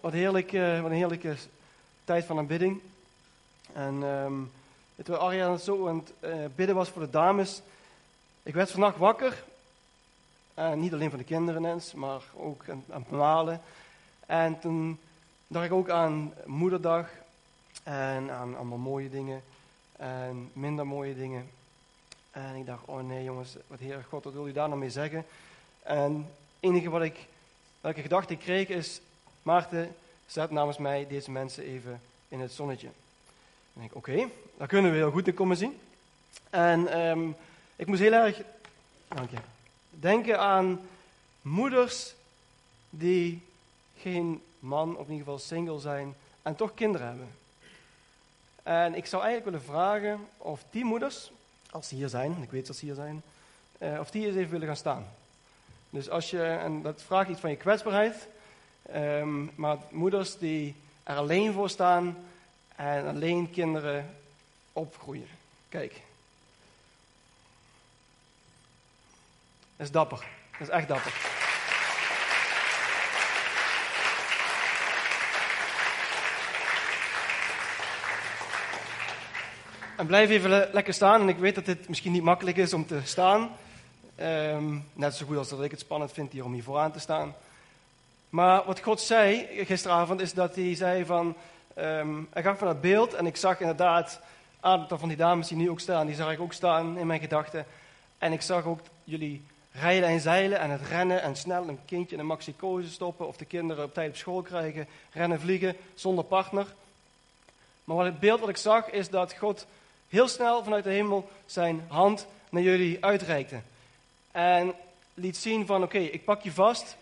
wat, heerlijk, eh, wat een heerlijke tijd van aanbidding. En um, terwijl Arjan zo aan het uh, bidden was voor de dames, ik werd vannacht wakker. Niet alleen van de kinderen eens, maar ook aan, aan het malen. En toen dacht ik ook aan moederdag en aan allemaal mooie dingen en minder mooie dingen. En ik dacht, oh nee jongens, wat Heer God, wat wil u daar nou mee zeggen? En het enige wat ik, welke gedachte ik kreeg is, Maarten, zet namens mij deze mensen even in het zonnetje. En ik, oké, okay, daar kunnen we heel goed in komen zien. En um, ik moest heel erg, dank je, denken aan moeders die geen man, of in ieder geval single zijn, en toch kinderen hebben. En ik zou eigenlijk willen vragen of die moeders, als ze hier zijn, ik weet dat ze hier zijn, uh, of die eens even willen gaan staan. Dus als je, en dat vraagt iets van je kwetsbaarheid, um, maar moeders die er alleen voor staan en alleen kinderen opgroeien. Kijk. Dat is dapper. Dat is echt dapper. En blijf even le lekker staan. En ik weet dat dit misschien niet makkelijk is om te staan. Um, net zo goed als dat ik het spannend vind hier om hier vooraan te staan. Maar wat God zei gisteravond is dat hij zei van... Um, hij gaf van het beeld en ik zag inderdaad een aantal van die dames die nu ook staan. Die zag ik ook staan in mijn gedachten. En ik zag ook jullie rijden en zeilen en het rennen en snel een kindje in een maxicose stoppen. Of de kinderen op tijd op school krijgen. Rennen, vliegen zonder partner. Maar wat het beeld wat ik zag is dat God heel snel vanuit de hemel zijn hand naar jullie uitreikte. En liet zien van oké, ik pak je vast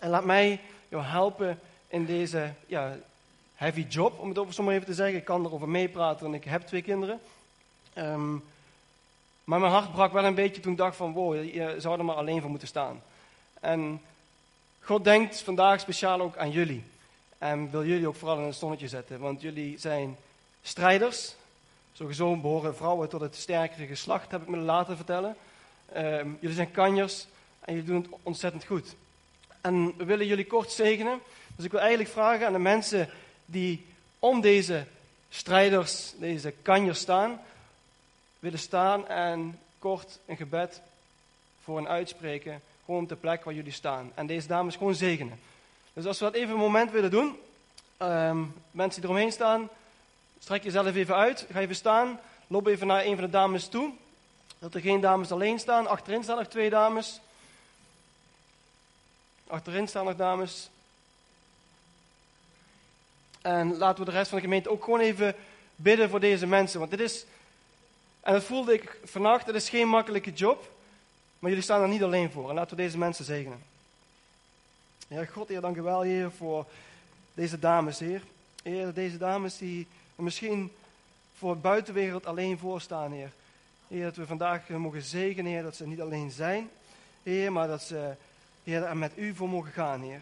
en laat mij jou helpen in deze ja, heavy job, om het over zomaar even te zeggen. Ik kan erover meepraten en ik heb twee kinderen. Um, maar mijn hart brak wel een beetje toen ik dacht van wow, je zou er maar alleen voor moeten staan. En God denkt vandaag speciaal ook aan jullie. En wil jullie ook vooral in een zonnetje zetten. Want jullie zijn strijders. Sowieso behoren vrouwen tot het sterkere geslacht, heb ik me laten vertellen. Um, jullie zijn kanjers en jullie doen het ontzettend goed. En we willen jullie kort zegenen. Dus ik wil eigenlijk vragen aan de mensen die om deze strijders, deze kanjers staan, willen staan en kort een gebed voor hen uitspreken. Gewoon op de plek waar jullie staan. En deze dames gewoon zegenen. Dus als we dat even een moment willen doen. Um, mensen die eromheen staan, Strek jezelf even uit. Ga even staan. Loop even naar een van de dames toe. Dat er geen dames alleen staan. Achterin staan nog twee dames. Achterin staan nog dames. En laten we de rest van de gemeente ook gewoon even bidden voor deze mensen. Want dit is, en dat voelde ik vannacht, het is geen makkelijke job. Maar jullie staan er niet alleen voor. En laten we deze mensen zegenen. Heer God, Heer, dank u wel, Heer, voor deze dames, Heer. Heer, deze dames die en misschien voor de buitenwereld alleen voorstaan, Heer. Heer, dat we vandaag mogen zegenen, Heer, dat ze niet alleen zijn, Heer, maar dat ze, Heer, er met U voor mogen gaan, Heer.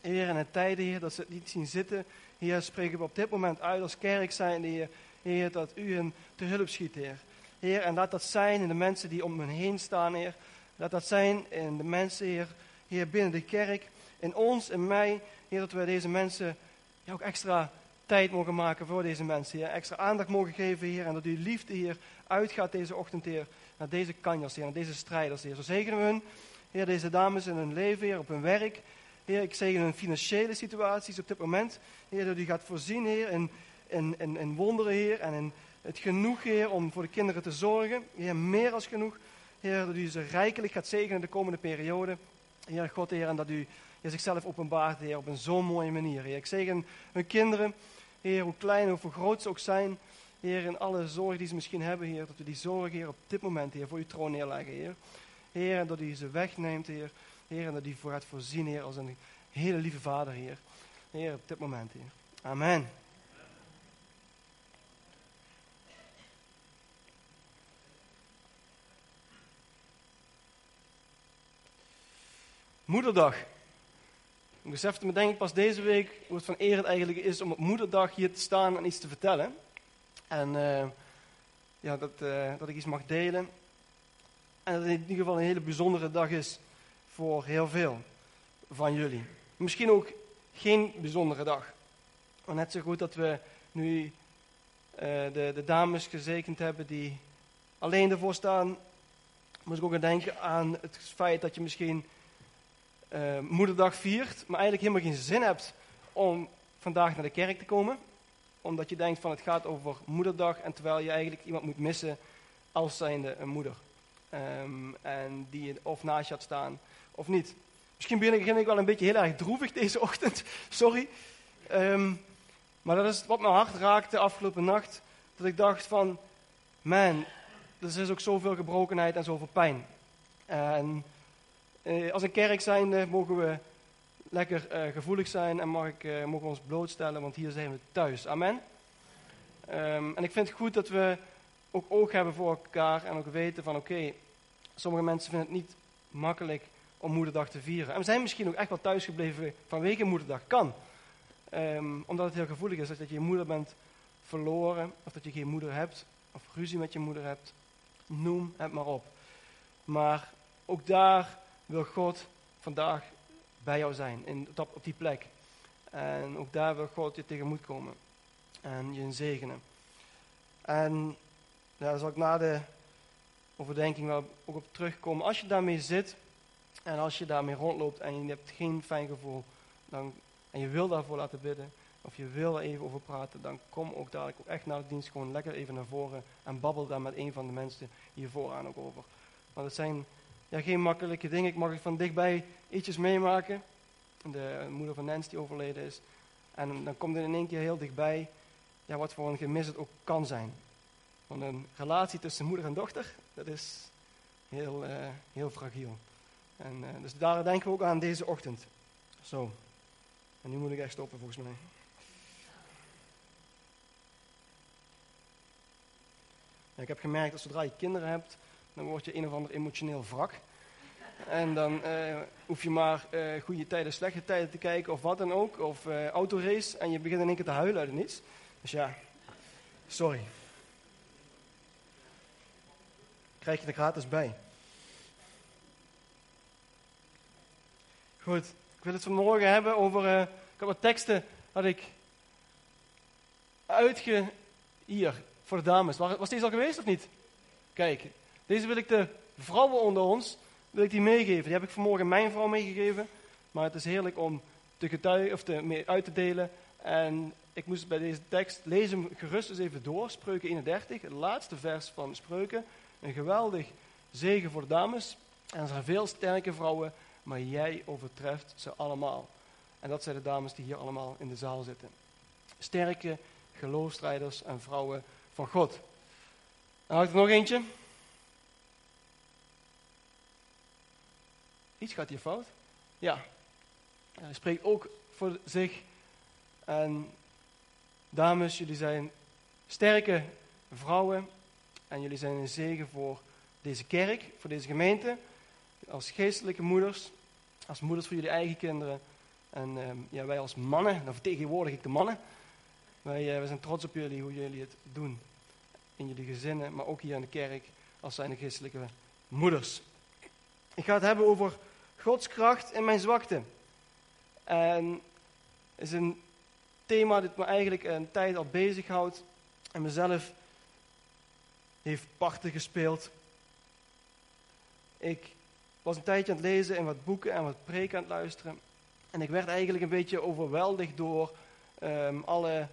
Heer, in een tijden, Heer, dat ze het niet zien zitten, Heer, spreken we op dit moment uit als kerk zijn, Heer, Heer, dat U hen te hulp schiet, Heer. Heer, en laat dat zijn in de mensen die om hen heen staan, Heer. Laat dat zijn in de mensen, Heer, Heer, binnen de kerk, in ons, in mij, Heer, dat wij deze mensen ja, ook extra tijd mogen maken voor deze mensen, Heer. Extra aandacht mogen geven, Heer. En dat uw liefde, Heer, uitgaat deze ochtend, Heer. Naar deze kanjers, Heer. Naar deze strijders, Heer. Zo zegenen we hun, Heer, deze dames in hun leven, Heer, op hun werk. Heer, ik zegen hun financiële situaties op dit moment. Heer, dat u gaat voorzien, Heer, in, in, in, in wonderen, Heer. En in het genoeg, Heer, om voor de kinderen te zorgen. Heer, meer als genoeg. Heer, dat u ze rijkelijk gaat zegenen de komende periode. Heer God, Heer, en dat u zichzelf openbaart, Heer, op een zo'n mooie manier. Heer, ik zegen hun kinderen. Heer, hoe klein of hoe groot ze ook zijn. Heer, in alle zorg die ze misschien hebben, Heer, dat we die zorg, Heer, op dit moment, Heer, voor uw troon neerleggen, Heer. Heer, en dat u ze wegneemt, Heer. Heer, en dat u voor gaat voorzien, Heer, als een hele lieve Vader, Heer. Heer, op dit moment, Heer. Amen. Moederdag. Ik besefte me denk ik pas deze week hoe het van eer het eigenlijk is om op moederdag hier te staan en iets te vertellen. En uh, ja, dat, uh, dat ik iets mag delen. En dat het in ieder geval een hele bijzondere dag is voor heel veel van jullie. Misschien ook geen bijzondere dag. Maar net zo goed dat we nu eh, de, de dames gezekend hebben die alleen ervoor staan, moet ik ook aan denken aan het feit dat je misschien uh, moederdag viert, maar eigenlijk helemaal geen zin hebt om vandaag naar de kerk te komen. Omdat je denkt van het gaat over moederdag en terwijl je eigenlijk iemand moet missen als zijnde een moeder. Um, en die je of naast je had staan of niet. Misschien begin ik wel een beetje heel erg droevig deze ochtend, sorry. Um, maar dat is wat mijn hart raakte afgelopen nacht. Dat ik dacht van, man, er is ook zoveel gebrokenheid en zoveel pijn. En eh, als een kerk zijnde mogen we lekker eh, gevoelig zijn en mag ik, eh, mogen we ons blootstellen, want hier zijn we thuis. Amen. Um, en ik vind het goed dat we ook oog hebben voor elkaar en ook weten van oké, sommige mensen vinden het niet makkelijk om moederdag te vieren. En we zijn misschien ook echt wel thuisgebleven vanwege moederdag. Kan. Um, omdat het heel gevoelig is dat je je moeder bent verloren, of dat je geen moeder hebt, of ruzie met je moeder hebt. Noem het maar op. Maar ook daar wil God vandaag bij jou zijn, in, op, op die plek. En ook daar wil God je tegemoet komen en je zegenen. En daar zal ik na de overdenking wel ook op terugkomen. Als je daarmee zit en als je daarmee rondloopt en je hebt geen fijn gevoel, dan, en je wil daarvoor laten bidden, of je wil er even over praten, dan kom ook dadelijk echt naar de dienst gewoon lekker even naar voren en babbel daar met een van de mensen hier vooraan ook over. Want het zijn ja, geen makkelijke dingen. Ik mag van dichtbij ietsjes meemaken. De moeder van Nens die overleden is. En dan komt er in één keer heel dichtbij ja, wat voor een gemis het ook kan zijn. Want een relatie tussen moeder en dochter, dat is heel, uh, heel fragiel. En, uh, dus daar denken we ook aan deze ochtend. Zo. En nu moet ik echt stoppen volgens mij. ik heb gemerkt dat zodra je kinderen hebt, dan word je een of ander emotioneel wrak. En dan uh, hoef je maar goede tijden, slechte tijden te kijken of wat dan ook. Of uh, autorace en je begint in één keer te huilen uit het niets. Dus ja, sorry. Krijg je er gratis bij. Goed, ik wil het vanmorgen hebben over... ik heb wat teksten had ik uitge... Hier, voor de dames. Was deze al geweest of niet? Kijk, deze wil ik de vrouwen onder ons wil ik die meegeven. Die heb ik vanmorgen mijn vrouw meegegeven. Maar het is heerlijk om te getuigen of te, mee uit te delen. En ik moest bij deze tekst, lees hem gerust eens even door. Spreuken 31, het laatste vers van Spreuken. Een geweldig zegen voor dames. En er zijn veel sterke vrouwen, maar jij overtreft ze allemaal. En dat zijn de dames die hier allemaal in de zaal zitten. Sterke geloofstrijders en vrouwen van God. Dan had ik er nog eentje. Iets gaat hier fout. Ja. Hij spreekt ook voor zich. En dames, jullie zijn sterke vrouwen. En jullie zijn een zegen voor deze kerk, voor deze gemeente. Als geestelijke moeders. Als moeders voor jullie eigen kinderen. En ehm, ja, wij als mannen, dan vertegenwoordig ik de mannen. Wij, wij zijn trots op jullie, hoe jullie het doen. In jullie gezinnen, maar ook hier in de kerk. Als zijn de geestelijke moeders. Ik ga het hebben over Gods kracht in mijn zwakte. En is een thema dat me eigenlijk een tijd al bezighoudt en mezelf heeft parten gespeeld. Ik was een tijdje aan het lezen en wat boeken en wat preken aan het luisteren. En ik werd eigenlijk een beetje overweldigd door um, alle,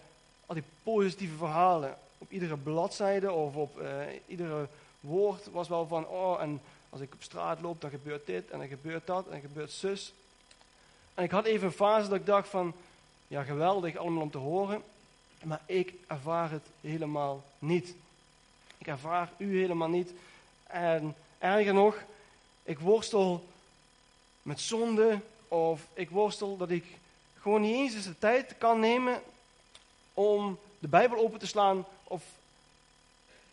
al die positieve verhalen. Op iedere bladzijde of op uh, iedere woord was wel van, oh, en als ik op straat loop, dan gebeurt dit en dan gebeurt dat en dan gebeurt zus. En ik had even een fase dat ik dacht van, ja geweldig allemaal om te horen, maar ik ervaar het helemaal niet. Ik ervaar u helemaal niet. En erger nog, ik worstel met zonde of ik worstel dat ik gewoon niet eens de tijd kan nemen om de Bijbel open te slaan of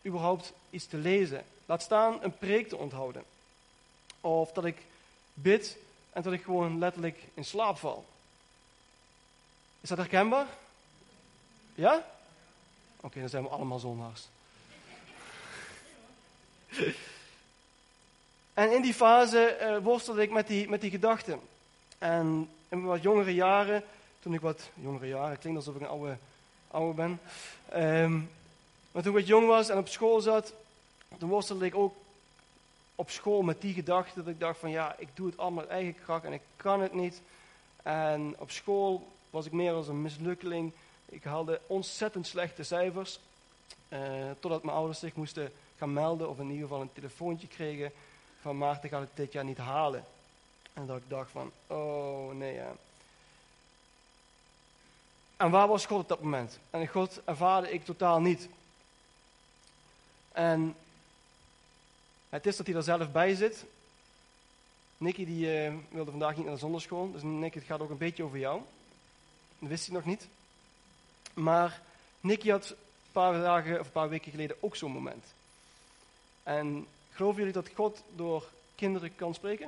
überhaupt iets te lezen. Laat staan een preek te onthouden. Of dat ik bid en dat ik gewoon letterlijk in slaap val. Is dat herkenbaar? Ja? Oké, dan zijn we allemaal zondags. en in die fase uh, worstelde ik met die, met die gedachten. En in wat jongere jaren, toen ik wat jongere jaren, klinkt alsof ik een oude, oude ben. Ehm, maar toen ik wat jong was en op school zat, toen worstelde ik ook op school met die gedachte dat ik dacht van ja, ik doe het allemaal eigen kracht en ik kan het niet. En op school was ik meer als een mislukkeling. Ik haalde ontzettend slechte cijfers. Uh, totdat mijn ouders zich moesten melden of in ieder geval een telefoontje kregen van Maarten gaat het dit jaar niet halen. En dat ik dacht van, oh nee ja. En waar was God op dat moment? En God ervaarde ik totaal niet. En het is dat hij er zelf bij zit. Nicky die uh, wilde vandaag niet naar de zonderschool, dus Nicky, het gaat ook een beetje over jou. Dat wist hij nog niet. Maar Nicky had een paar dagen of een paar weken geleden ook zo'n moment. En geloven jullie dat God door kinderen kan spreken?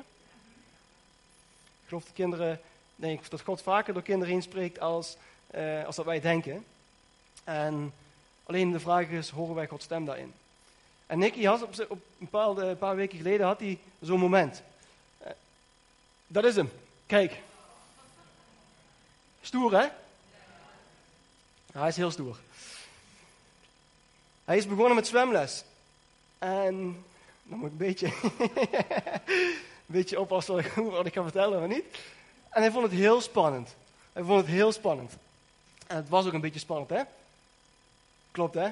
Ik geloof dat kinderen, denk dat God vaker door kinderen heen spreekt als, uh, als dat wij denken. En alleen de vraag is, horen wij Gods stem daarin? En Nicky had op, op een, bepaalde, paar weken geleden had hij zo'n moment. Uh, dat is hem. Kijk. Stoer, hè? hij is heel stoer. Hij is begonnen met zwemles. En dan moet ik een beetje, een beetje oppassen wat ik ga vertellen, maar niet. En hij vond het heel spannend. Hij vond het heel spannend. En het was ook een beetje spannend, hè? Klopt, hè?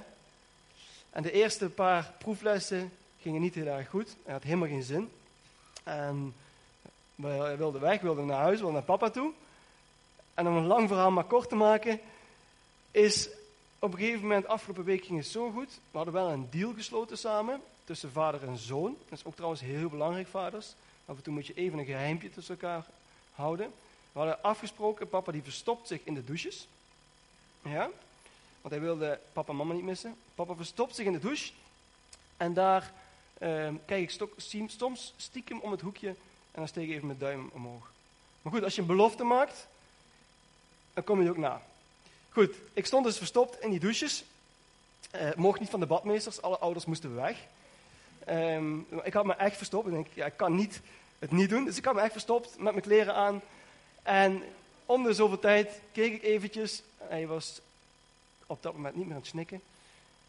En de eerste paar proeflessen gingen niet heel erg goed. Hij had helemaal geen zin. En hij wilde weg, wilde naar huis, wilde naar papa toe. En om een lang verhaal maar kort te maken, is op een gegeven moment, afgelopen week ging het zo goed. We hadden wel een deal gesloten samen tussen vader en zoon. Dat is ook trouwens heel belangrijk, vaders. Af en toe moet je even een geheimpje tussen elkaar houden. We hadden afgesproken, papa die verstopt zich in de douches. Ja, want hij wilde papa en mama niet missen. Papa verstopt zich in de douche. En daar uh, kijk ik soms stiekem om het hoekje en dan steek ik even mijn duim omhoog. Maar goed, als je een belofte maakt, dan kom je ook na. Goed, ik stond dus verstopt in die douches. Uh, mocht niet van de badmeesters, alle ouders moesten weg. Um, ik had me echt verstopt. Ik denk, ja, ik kan niet, het niet doen. Dus ik had me echt verstopt met mijn kleren aan. En om de zoveel tijd keek ik eventjes. Hij was op dat moment niet meer aan het snikken.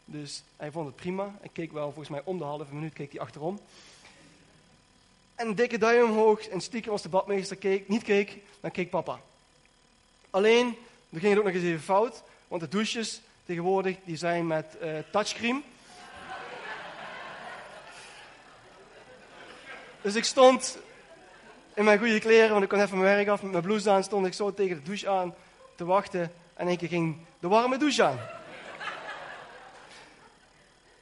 Dus hij vond het prima. Ik keek wel, volgens mij om de halve minuut keek hij achterom. En een dikke duim omhoog. En stiekem als de badmeester keek, niet keek, dan keek papa. Alleen, dan ging ook nog eens even fout. Want de douches tegenwoordig, die zijn met uh, touchscreen. Dus ik stond in mijn goede kleren, want ik kon even mijn werk af met mijn blouse aan, stond ik zo tegen de douche aan te wachten. En één keer ging de warme douche aan.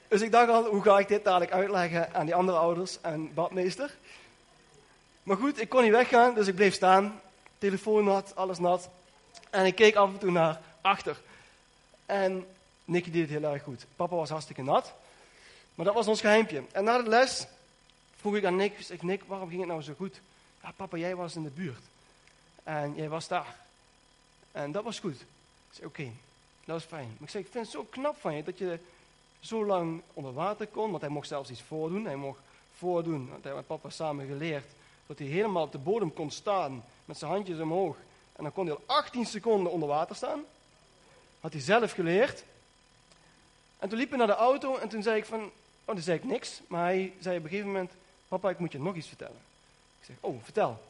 Dus ik dacht al, hoe ga ik dit dadelijk uitleggen aan die andere ouders en badmeester? Maar goed, ik kon niet weggaan, dus ik bleef staan. Telefoon nat, alles nat. En ik keek af en toe naar achter. En Nicky deed het heel erg goed. Papa was hartstikke nat. Maar dat was ons geheimpje. En na de les vroeg ik aan Nick, zeg Nick, waarom ging het nou zo goed? Ja, papa, jij was in de buurt. En jij was daar. En dat was goed. Ik zei, oké, dat was fijn. Maar ik zei, ik vind het zo knap van je dat je zo lang onder water kon. Want hij mocht zelfs iets voordoen. Hij mocht voordoen, want hij had met papa samen geleerd, dat hij helemaal op de bodem kon staan met zijn handjes omhoog. En dan kon hij al 18 seconden onder water staan. Had hij zelf geleerd. En toen liep hij naar de auto en toen zei ik van, oh, toen zei ik niks. Maar hij zei op een gegeven moment, papa, ik moet je nog iets vertellen. Ik zeg, oh, vertel.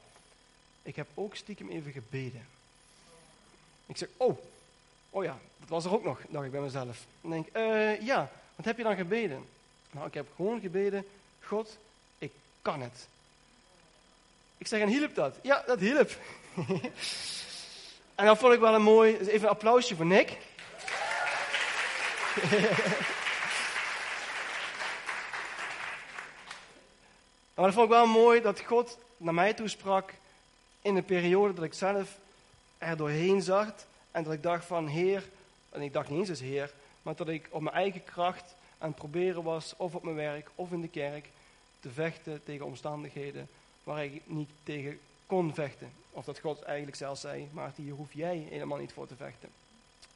Ik heb ook stiekem even gebeden. Ik zeg, oh, oh ja, dat was er ook nog, dacht ik bij mezelf. En denk, uh, ja, wat heb je dan gebeden? Nou, ik heb gewoon gebeden, God, ik kan het. Ik zeg, en hielp dat? Ja, dat hielp. en dan vond ik wel een mooi, dus even een applausje voor Nick. Maar dat vond ik wel mooi dat God naar mij toe sprak in een periode dat ik zelf er doorheen zag. En dat ik dacht van Heer, en ik dacht niet eens als Heer, maar dat ik op mijn eigen kracht aan het proberen was, of op mijn werk, of in de kerk, te vechten tegen omstandigheden waar ik niet tegen kon vechten. Of dat God eigenlijk zelf zei, maar hier hoef jij helemaal niet voor te vechten.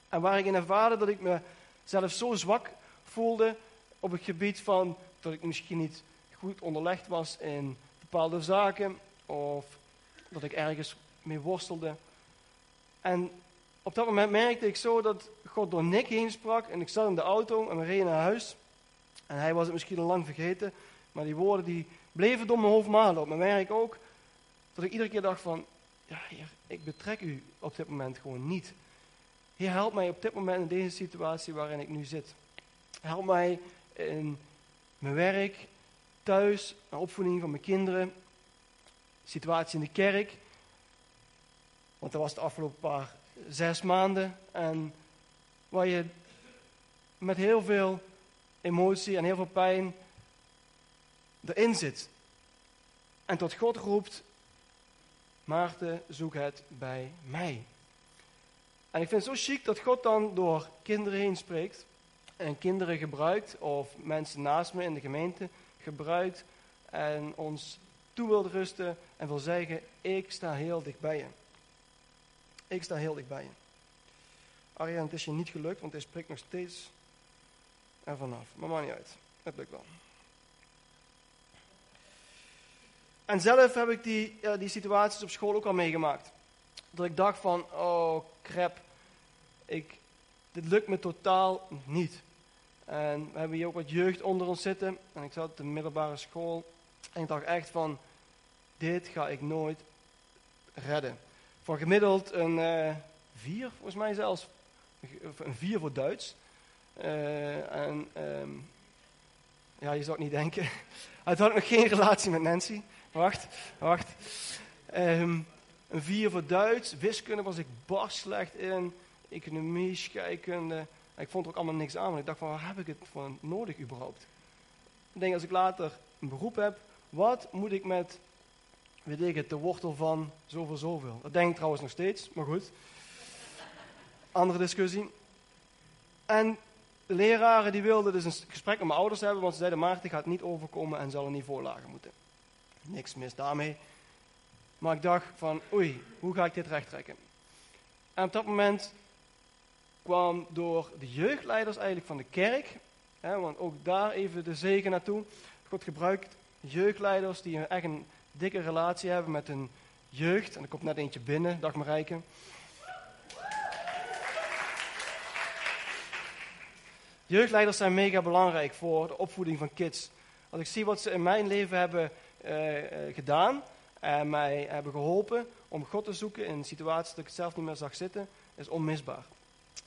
En waar ik in ervaarde dat ik mezelf zo zwak voelde op het gebied van dat ik misschien niet goed onderlegd was in bepaalde zaken of dat ik ergens mee worstelde. En op dat moment merkte ik zo dat God door Nick heen sprak. En ik zat in de auto en we reden naar huis. En hij was het misschien al lang vergeten. Maar die woorden die bleven door mijn hoofd malen. Op mijn werk ook. Dat ik iedere keer dacht van, ja heer, ik betrek u op dit moment gewoon niet. Heer, help mij op dit moment in deze situatie waarin ik nu zit. Help mij in mijn werk, thuis, de opvoeding van mijn kinderen, situatie in de kerk. Want dat was de afgelopen paar zes maanden. En waar je met heel veel emotie en heel veel pijn erin zit. En tot God roept, Maarten, zoek het bij mij. En ik vind het zo chic dat God dan door kinderen heen spreekt. En kinderen gebruikt, of mensen naast me in de gemeente gebruikt. En ons toe wil rusten en wil zeggen, ik sta heel dicht bij je. Ik sta heel dicht bij je. Arjan, het is je niet gelukt, want hij spreekt nog steeds er vanaf. Maar maakt niet uit. Het lukt wel. En zelf heb ik die, die situaties op school ook al meegemaakt. Dat ik dacht van, oh crap, ik, dit lukt me totaal niet. En we hebben hier ook wat jeugd onder ons zitten. En ik zat op de middelbare school. En ik dacht echt van, dit ga ik nooit redden. Voor gemiddeld een uh, vier, volgens mij zelfs. Een vier voor Duits. Uh, en um, ja, je zou het niet denken. Hij had nog geen relatie met Nancy. Wacht, wacht. Um, een vier voor Duits. Wiskunde was ik bar slecht in. Economie, scheikunde. Ik vond er ook allemaal niks aan. Want ik dacht van, waar heb ik het voor nodig überhaupt? Ik denk als ik later een beroep heb. Wat moet ik met, weet ik het, de wortel van zoveel, zoveel? Dat denk ik trouwens nog steeds, maar goed. Andere discussie. En de leraren die wilden dus een gesprek met mijn ouders hebben, want ze zeiden, Maarten gaat niet overkomen en zal een niveau lager moeten. Niks mis daarmee. Maar ik dacht van, oei, hoe ga ik dit rechttrekken? En op dat moment kwam door de jeugdleiders eigenlijk van de kerk, hè, want ook daar even de zegen naartoe. God gebruikt jeugdleiders die echt een dikke relatie hebben met hun jeugd. En er komt net eentje binnen, dag Marijke. Jeugdleiders zijn mega belangrijk voor de opvoeding van kids. Als ik zie wat ze in mijn leven hebben gedaan en mij hebben geholpen om God te zoeken in situaties dat ik het zelf niet meer zag zitten, is onmisbaar.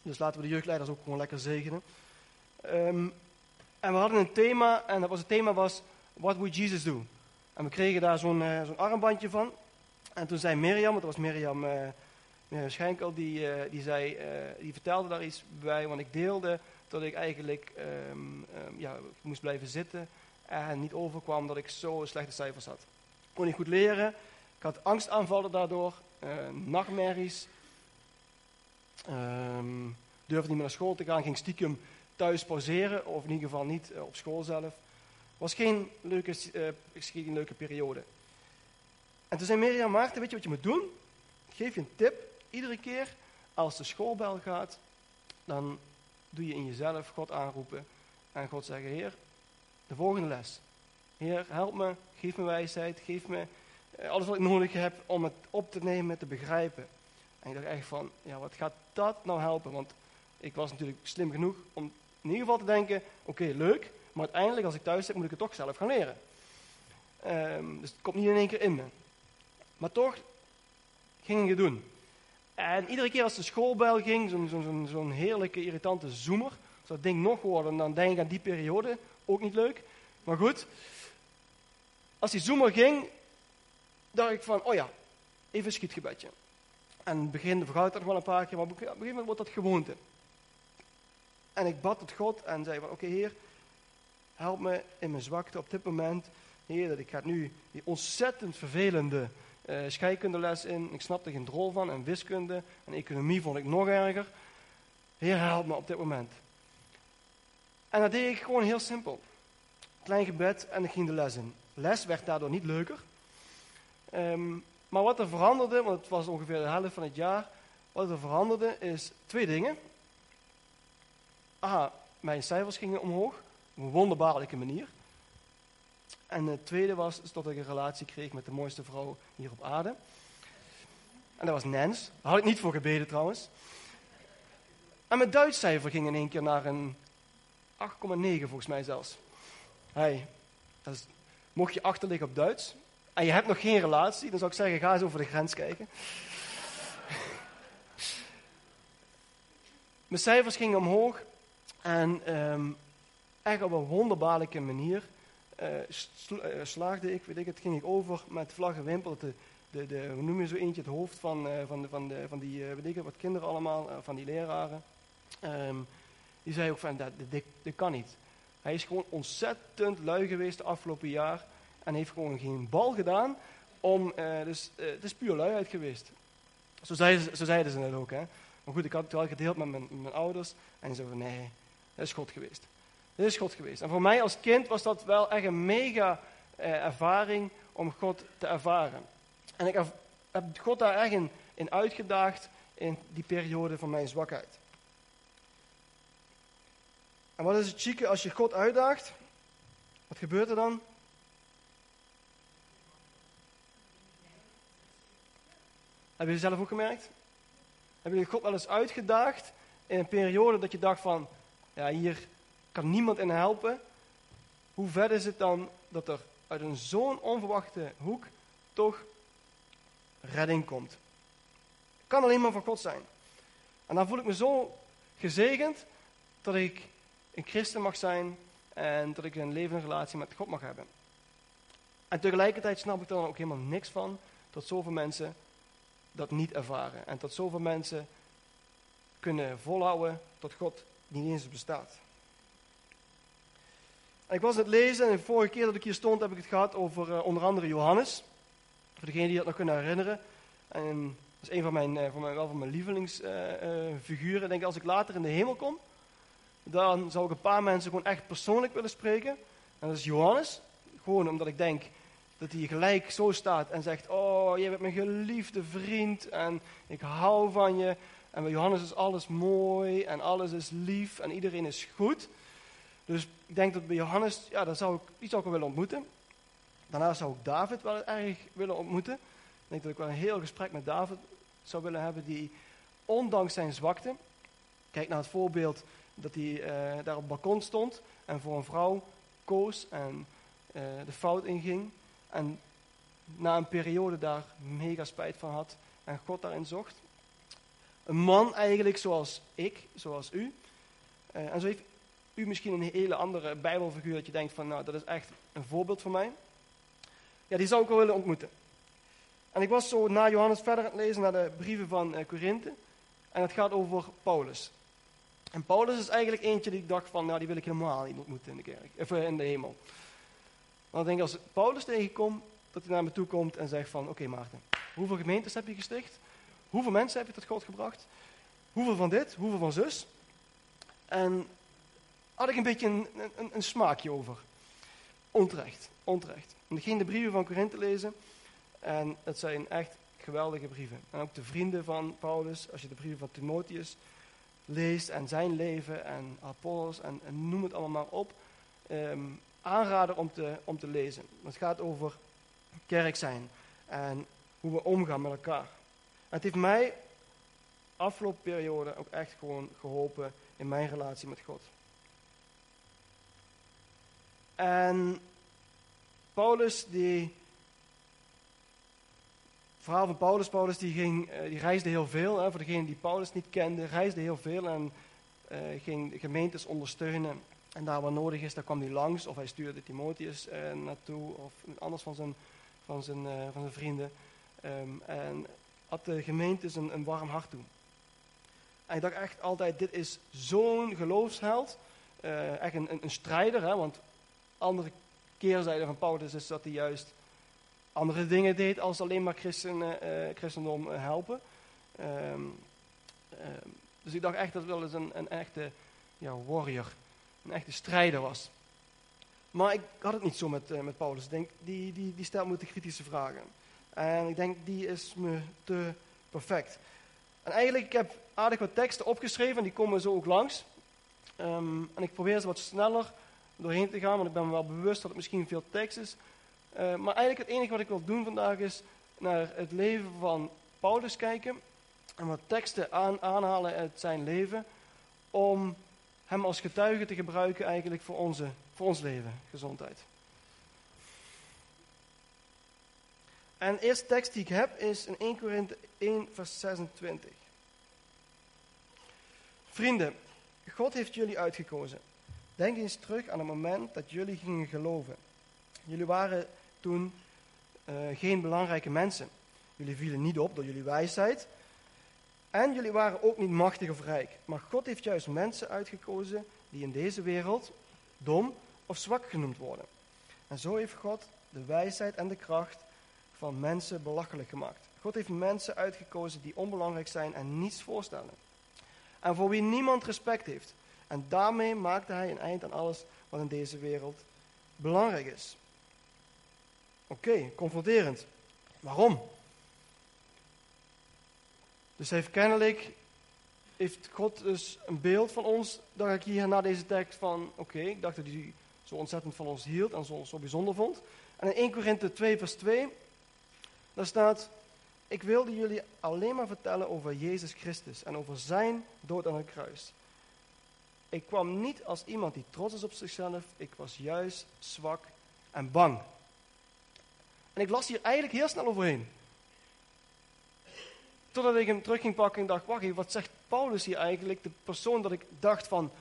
Dus laten we de jeugdleiders ook gewoon lekker zegenen. Um, en we hadden een thema, en dat was het thema was, What would Jesus do? En we kregen daar zo'n uh, zo'n armbandje van. En toen zei Mirjam, dat was Mirjam Schenkel, die, die, zei, die vertelde daar iets bij, want ik deelde dat ik eigenlijk um, um, ja, moest blijven zitten en niet overkwam dat ik zo slechte cijfers had. Ik kon niet goed leren, ik had angstaanvallen daardoor, nachtmerries, um, durfde niet meer naar school te gaan, ging stiekem thuis pauzeren, of in ieder geval niet uh, op school zelf. Was geen leuke, uh, geen leuke periode. En toen zei Mirjam, Maarten, weet je wat je moet doen? Ik geef je een tip. Iedere keer als de schoolbel gaat, dan doe je in jezelf God aanroepen en God zeggen, Heer, de volgende les. Heer, help me, geef me wijsheid, geef me uh, alles wat ik nodig heb om het op te nemen, te begrijpen. En ik dacht echt van, ja, wat gaat dat nou helpen? Want ik was natuurlijk slim genoeg om in ieder geval te denken, oké, leuk, maar uiteindelijk als ik thuis zit moet ik het toch zelf gaan leren. Um, dus het komt niet in één keer in me. Maar toch ging ik het doen. En iedere keer als de schoolbel ging, zo'n zo, zo, heerlijke, irritante zoemer, als dat ding nog worden, dan denk ik aan die periode, ook niet leuk. Maar goed, als die zoemer ging, dacht ik van, oh ja, even een schietgebedje. En het begin vergaat nog wel een paar keer, maar op een gegeven moment wordt dat gewoonte. En ik bad tot God en zei van, oké Heer, help me in mijn zwakte op dit moment. Heer, dat ik ga nu die ontzettend vervelende uh, scheikundeles in. Ik snapte geen drol van. En wiskunde en economie vond ik nog erger. Heer, help me op dit moment. En dat deed ik gewoon heel simpel. Klein gebed en ik ging de les in. Les werd daardoor niet leuker. Um, maar wat er veranderde, want het was ongeveer de helft van het jaar, wat er veranderde is twee dingen. A, mijn cijfers gingen omhoog, op een wonderbaarlijke manier. En het tweede was dat ik een relatie kreeg met de mooiste vrouw hier op aarde. En dat was Nens. Daar had ik niet voor gebeden trouwens. En mijn Duitscijfer ging in één keer naar een 8,9 volgens mij zelfs. Hey, mocht je achterliggen op Duits en je hebt nog geen relatie, dan zou ik zeggen, ga eens over de grens kijken. Mijn cijfers gingen omhoog en um, echt op een wonderbaarlijke manier uh, slaagde ik, weet ik het, ging ik over met vlag en wimpel. De, de, hoe noem je zo eentje, het hoofd van, uh, van, de, van, de, van die, weet ik het, wat kinderen allemaal, van die leraren. Um, die zei ook van, dat, dit, kan niet. Hij is gewoon ontzettend lui geweest de afgelopen jaar en heeft gewoon geen bal gedaan om, dus het is puur luiheid geweest. Zo zeiden, zo zeiden ze net ook, hè. Maar goed, ik had het wel gedeeld met mijn, mijn ouders en die zeiden van, nee, dat is God geweest. Dit is God geweest. En voor mij als kind was dat wel echt een mega eh, ervaring om God te ervaren. En ik heb God daar echt in uitgedaagd in die periode van mijn zwakheid. En wat is het chique als je God uitdaagt? Wat gebeurt er dan? Hebben jullie zelf ook gemerkt? Hebben jullie God wel eens uitgedaagd in een periode dat je dacht van, ja hier kan niemand in helpen. Hoe ver is het dan dat er uit een zo'n onverwachte hoek toch redding komt? Kan alleen maar van God zijn. En dan voel ik me zo gezegend dat ik een christen mag zijn en dat ik een levende relatie met God mag hebben. En tegelijkertijd snap ik er dan ook helemaal niks van dat zoveel mensen dat niet ervaren. En dat zoveel mensen kunnen volhouden dat God niet eens bestaat ik was het lezen en de vorige keer dat ik hier stond heb ik het gehad over uh, onder andere Johannes. Voor degenen die dat nog kunnen herinneren. En dat is een van mijn, uh, van mijn, wel van mijn lievelingsfiguren. Ik denk als ik later in de hemel kom, dan zou ik een paar mensen gewoon echt persoonlijk willen spreken. En dat is Johannes. Gewoon omdat ik denk dat hij gelijk zo staat en zegt, oh, jij bent mijn geliefde vriend en ik hou van je. En bij Johannes is alles mooi en alles is lief en iedereen is goed. Dus ik denk dat bij Johannes, ja, dan zou ik, die zou ik wel willen ontmoeten. Daarna zou ik David wel erg willen ontmoeten. Ik denk dat ik wel een heel gesprek met David zou willen hebben, die ondanks zijn zwakte, kijk naar het voorbeeld dat hij uh, daar op het balkon stond en voor een vrouw koos en uh, de fout inging. En na een periode daar mega spijt van had en God daarin zocht. Een man eigenlijk zoals ik, zoals u. Uh, en zo heeft u misschien een hele andere Bijbelfiguur dat je denkt van, nou, dat is echt een voorbeeld voor mij. Ja, die zou ik wel willen ontmoeten. En ik was zo na Johannes verder aan het lezen naar de brieven van Korinthe. En het gaat over Paulus. En Paulus is eigenlijk eentje die ik dacht van, nou, die wil ik helemaal niet ontmoeten in de kerk, of eh, in de hemel. Want ik denk als Paulus tegenkomt, dat hij naar me toe komt en zegt van, oké Maarten, hoeveel gemeentes heb je gesticht? Hoeveel mensen heb je tot God gebracht? Hoeveel van dit? Hoeveel van zus? En had ik een beetje een, een, een smaakje over. Onterecht, onterecht. En ik ging de brieven van Korinthe lezen en het zijn echt geweldige brieven. En ook de vrienden van Paulus, als je de brieven van Timotheus leest en zijn leven en Apollos en, noem het allemaal maar op, um, aanraden om te, om te lezen. Het gaat over kerk zijn en hoe we omgaan met elkaar. Het heeft mij afgelopen periode ook echt gewoon geholpen in mijn relatie met God. En Paulus, die. Verhaal van Paulus, Paulus die, ging, eh, die reisde heel veel. Hè, voor degenen die Paulus niet kenden, reisde heel veel en uh, ging gemeentes ondersteunen. En daar waar nodig is, daar kwam hij langs. Of hij stuurde Timotheus uh, naartoe, of anders van zijn, van zijn, van zijn vrienden. Um, en had de gemeentes een, een warm hart toe. En ik dacht echt altijd, dit is zo'n geloofsheld. echt een, een, een strijder, hè, want andere keerzijde van Paulus is dat hij juist andere dingen deed als alleen maar christen, uh, christendom uh, helpen. Um, um, dus ik dacht echt dat het wel eens een, een echte ja, warrior, een echte strijder was. Maar ik had het niet zo met, met Paulus. Ik denk, die, die, die stelt me de kritische vragen. En ik denk, die is me te perfect. En eigenlijk, ik heb aardig wat teksten opgeschreven en die komen zo ook langs. Um, en ik probeer ze wat sneller doorheen te gaan, want ik ben me wel bewust dat het misschien veel tekst is. Uh, maar eigenlijk het enige wat ik wil doen vandaag is naar het leven van Paulus kijken en wat teksten aan, aanhalen uit zijn leven om hem als getuige te gebruiken eigenlijk voor, onze, voor ons leven, gezondheid. En de eerste tekst die ik heb is in 1 Korinthe 1 vers 26. Vrienden, God heeft jullie uitgekozen. Denk eens terug aan het moment dat jullie gingen geloven. Jullie waren toen uh, geen belangrijke mensen. Jullie vielen niet op door jullie wijsheid. En jullie waren ook niet machtig of rijk. Maar God heeft juist mensen uitgekozen die in deze wereld dom of zwak genoemd worden. En zo heeft God de wijsheid en de kracht van mensen belachelijk gemaakt. God heeft mensen uitgekozen die onbelangrijk zijn en niets voorstellen. En voor wie niemand respect heeft. En daarmee maakte hij een eind aan alles wat in deze wereld belangrijk is. Oké, confronterend. Waarom? Dus heeft kennelijk, heeft God dus een beeld van ons, dacht ik hier na deze tekst van, oké, ik dacht dat hij zo ontzettend van ons hield en zo, zo bijzonder vond. En in 1 Korinthe 2 vers 2, daar staat, ik wilde jullie alleen maar vertellen over Jezus Christus en over zijn dood aan het kruis. Ik kwam niet als iemand die trots is op zichzelf, ik was juist zwak en bang. En ik las hier eigenlijk heel snel overheen. Totdat ik hem terug ging pakken en dacht, wacht wat zegt Paulus hier eigenlijk? De persoon dat ik dacht van,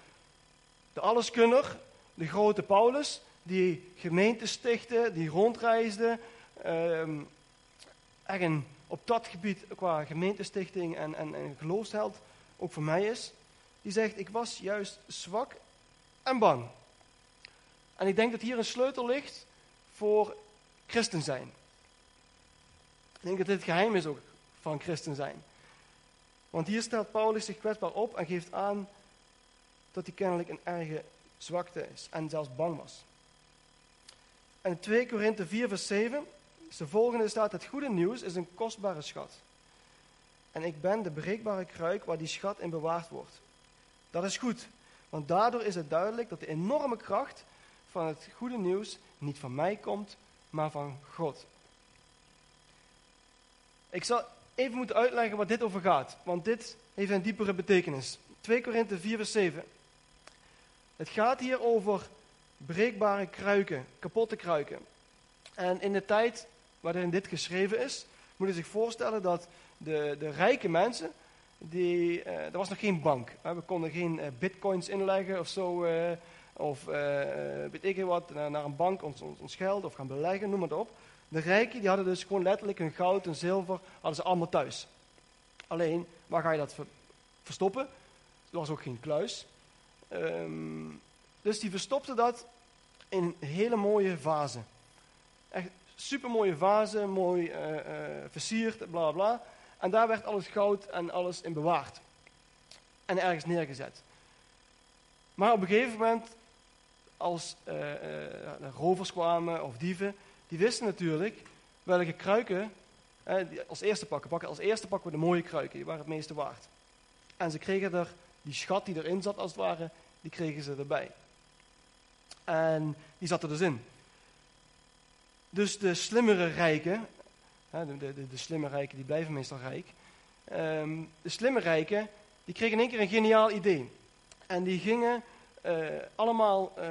de alleskunner, de grote Paulus, die gemeente stichtte, die rondreisde, um, op dat gebied qua gemeentestichting en, en, en geloofsheld ook voor mij is. Die zegt, ik was juist zwak en bang. En ik denk dat hier een sleutel ligt voor christen zijn. Ik denk dat dit het geheim is ook van christen zijn. Want hier stelt Paulus zich kwetsbaar op en geeft aan dat hij kennelijk een erge zwakte is en zelfs bang was. En in 2 Korinthe 4 vers 7, de volgende staat, het goede nieuws is een kostbare schat. En ik ben de breekbare kruik waar die schat in bewaard wordt. Dat is goed, want daardoor is het duidelijk dat de enorme kracht van het goede nieuws niet van mij komt, maar van God. Ik zal even moeten uitleggen wat dit over gaat, want dit heeft een diepere betekenis. 2 Korinthe 4 vers 7. Het gaat hier over breekbare kruiken, kapotte kruiken. En in de tijd waarin dit geschreven is, moet je zich voorstellen dat de, de rijke mensen, die, uh, er was nog geen bank. We konden geen uh, bitcoins inleggen of zo, uh, of weet ik wat, naar, een bank ons, ons, geld of gaan beleggen, noem maar op. De rijken die hadden dus gewoon letterlijk hun goud en zilver hadden ze allemaal thuis. Alleen, waar ga je dat verstoppen? Er was ook geen kluis. Um, dus die verstopte dat in hele mooie vazen. Echt super mooie vazen, mooi uh, uh, versierd, bla bla. En daar werd alles goud en alles in bewaard. En ergens neergezet. Maar op een gegeven moment, als uh, rovers kwamen of dieven, die wisten natuurlijk welke kruiken als eerste pakken. pakken. Als eerste pakken we de mooie kruiken, die waren het meeste waard. En ze kregen er, die schat die erin zat als het ware, die kregen ze erbij. En die zat er dus in. Dus de slimmere rijken, de, de, de slimme rijken die blijven meestal rijk. Um, de slimme rijken, die kregen in één keer een geniaal idee. En die gingen uh, allemaal uh,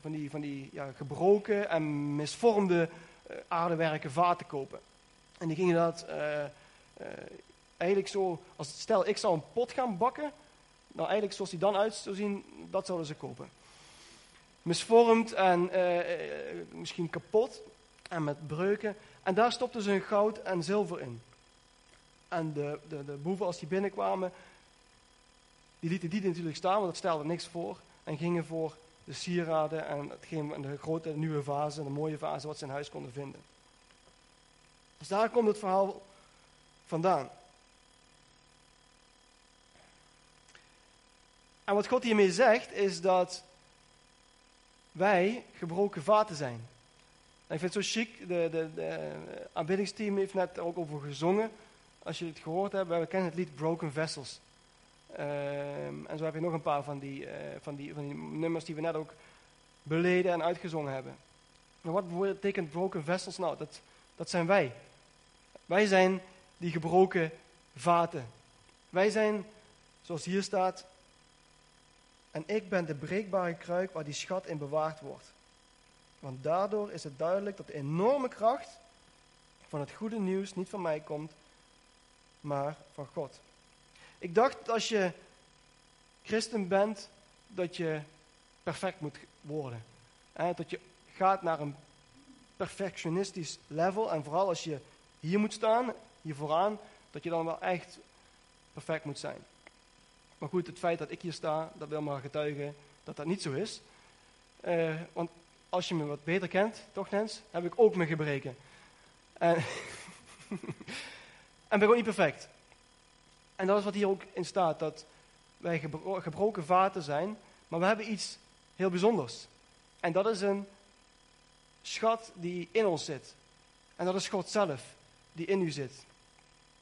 van die, van die ja, gebroken en misvormde uh, aardewerken vaten kopen. En die gingen dat eigenlijk zo, als stel ik zou een pot gaan bakken, nou eigenlijk zoals die dan uit zou zien, dat zouden ze kopen. Misvormd en misschien kapot en met breuken. En daar stopten ze hun goud en zilver in. En de, de, de boeven, als die binnenkwamen, die lieten die natuurlijk staan, want dat stelde niks voor. En gingen voor de sieraden en, hetgeen, en de grote nieuwe vazen, de mooie vazen, wat ze in huis konden vinden. Dus daar komt het verhaal vandaan. En wat God hiermee zegt, is dat wij gebroken vaten zijn. En ik vind het zo chic, de, de, de aanbiddingsteam heeft net ook over gezongen. Als je het gehoord hebt, we kennen het lied Broken Vessels. Um, en zo heb je nog een paar van die, uh, van, die, van die nummers die we net ook beleden en uitgezongen hebben. Maar wat betekent broken vessels nou? Dat, dat zijn wij. Wij zijn die gebroken vaten. Wij zijn, zoals hier staat, en ik ben de breekbare kruik waar die schat in bewaard wordt. Want daardoor is het duidelijk dat de enorme kracht van het goede nieuws niet van mij komt, maar van God. Ik dacht dat als je christen bent, dat je perfect moet worden. Dat je gaat naar een perfectionistisch level. En vooral als je hier moet staan, hier vooraan, dat je dan wel echt perfect moet zijn. Maar goed, het feit dat ik hier sta, dat wil maar getuigen dat dat niet zo is. Uh, want als je me wat beter kent, toch Nens, heb ik ook mijn gebreken. En, en ben ook niet perfect. En dat is wat hier ook in staat, dat wij gebroken vaten zijn, maar we hebben iets heel bijzonders. En dat is een schat die in ons zit. En dat is God zelf, die in u zit.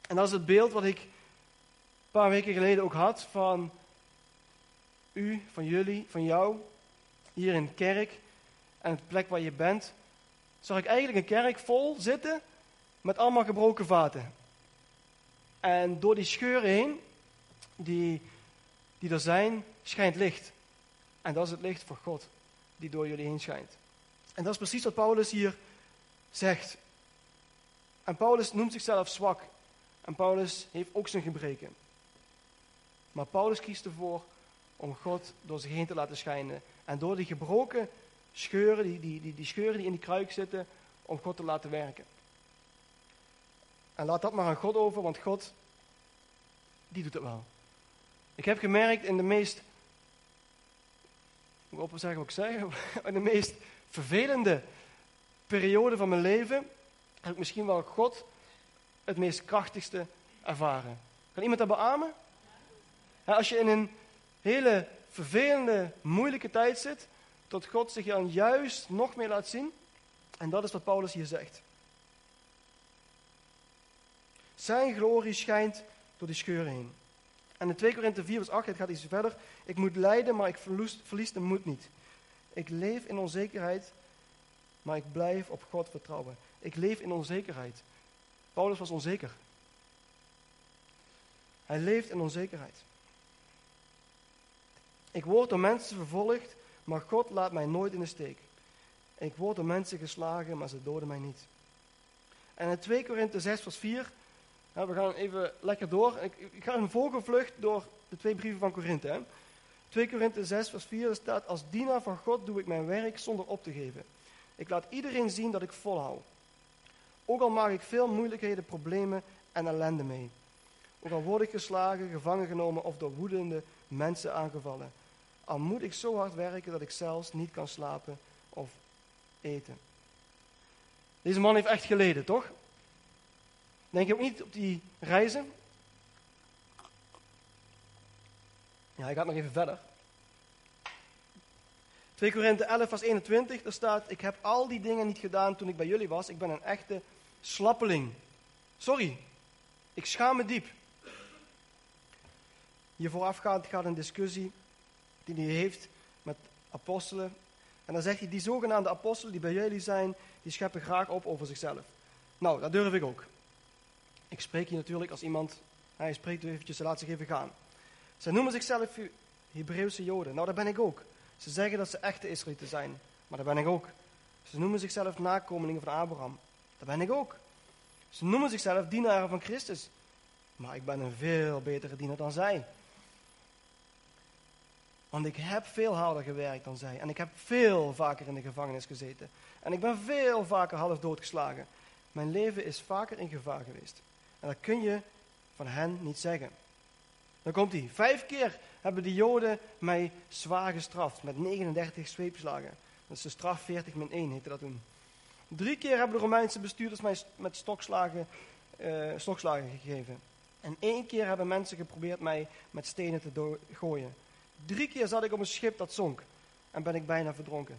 En dat is het beeld wat ik een paar weken geleden ook had van u, van jullie, van jou, hier in de kerk en het plek waar je bent. Zag ik eigenlijk een kerk vol zitten met allemaal gebroken vaten. En door die scheuren heen, die, die er zijn, schijnt licht. En dat is het licht van God, die door jullie heen schijnt. En dat is precies wat Paulus hier zegt. En Paulus noemt zichzelf zwak. En Paulus heeft ook zijn gebreken. Maar Paulus kiest ervoor om God door zich heen te laten schijnen. En door die gebroken scheuren, die, die, die, die scheuren die in die kruik zitten, om God te laten werken. En laat dat maar aan God over, want God, die doet het wel. Ik heb gemerkt in de meest, ik op zeggen wat ik zeg, in de meest vervelende periode van mijn leven heb ik misschien wel God het meest krachtigste ervaren. Kan iemand dat beamen? als je in een hele vervelende, moeilijke tijd zit, tot God zich dan juist nog meer laat zien. En dat is wat Paulus hier zegt. Zijn glorie schijnt door die scheuren heen. En in 2 Korinthe 4 vers 8, het gaat iets verder. Ik moet lijden, maar ik verlies, de moed niet. Ik leef in onzekerheid, maar ik blijf op God vertrouwen. Ik leef in onzekerheid. Paulus was onzeker. Hij leeft in onzekerheid. Ik word door mensen vervolgd, maar God laat mij nooit in de steek. Ik word door mensen geslagen, maar ze doden mij niet. En in 2 Korinthe 6 vers 4, we gaan even lekker door. Ik, ik ga een vogelvlucht door de twee brieven van Korinthe. 2 Korinthe 6, vers 4 staat: Als dienaar van God doe ik mijn werk zonder op te geven. Ik laat iedereen zien dat ik volhou. Ook al maak ik veel moeilijkheden, problemen en ellende mee. Ook al word ik geslagen, gevangen genomen of door woedende mensen aangevallen. Al moet ik zo hard werken dat ik zelfs niet kan slapen of eten. Deze man heeft echt geleden, toch? Denk je ook niet op die reizen? Ja, hij gaat nog even verder. 2 Korinthe 11, vers 21, daar staat: Ik heb al die dingen niet gedaan toen ik bij jullie was. Ik ben een echte slappeling. Sorry, ik schaam me diep. Hier voorafgaand gaat een discussie die hij heeft met apostelen. En dan zegt hij: Die zogenaamde apostelen die bij jullie zijn, die scheppen graag op over zichzelf. Nou, dat durf ik ook. Ik spreek hier natuurlijk als iemand, hij spreekt eventjes, laat zich even gaan. Ze noemen zichzelf Hebreeuwse Joden. Nou, dat ben ik ook. Ze zeggen dat ze echte Israëlieten zijn, maar dat ben ik ook. Ze noemen zichzelf nakomelingen van Abraham. Dat ben ik ook. Ze noemen zichzelf dienaren van Christus. Maar ik ben een veel betere diener dan zij. Want ik heb veel harder gewerkt dan zij. En ik heb veel vaker in de gevangenis gezeten. En ik ben veel vaker half doodgeslagen. Mijn leven is vaker in gevaar geweest. En dat kun je van hen niet zeggen. Dan komt hij. Vijf keer hebben de Joden mij zwaar gestraft met 39 zweepslagen. Dat is de straf 40 min 1 heette dat toen. Drie keer hebben de Romeinse bestuurders mij met stokslagen, uh, stokslagen gegeven. En één keer hebben mensen geprobeerd mij met stenen te gooien. Drie keer zat ik op een schip dat zonk en ben ik bijna verdronken.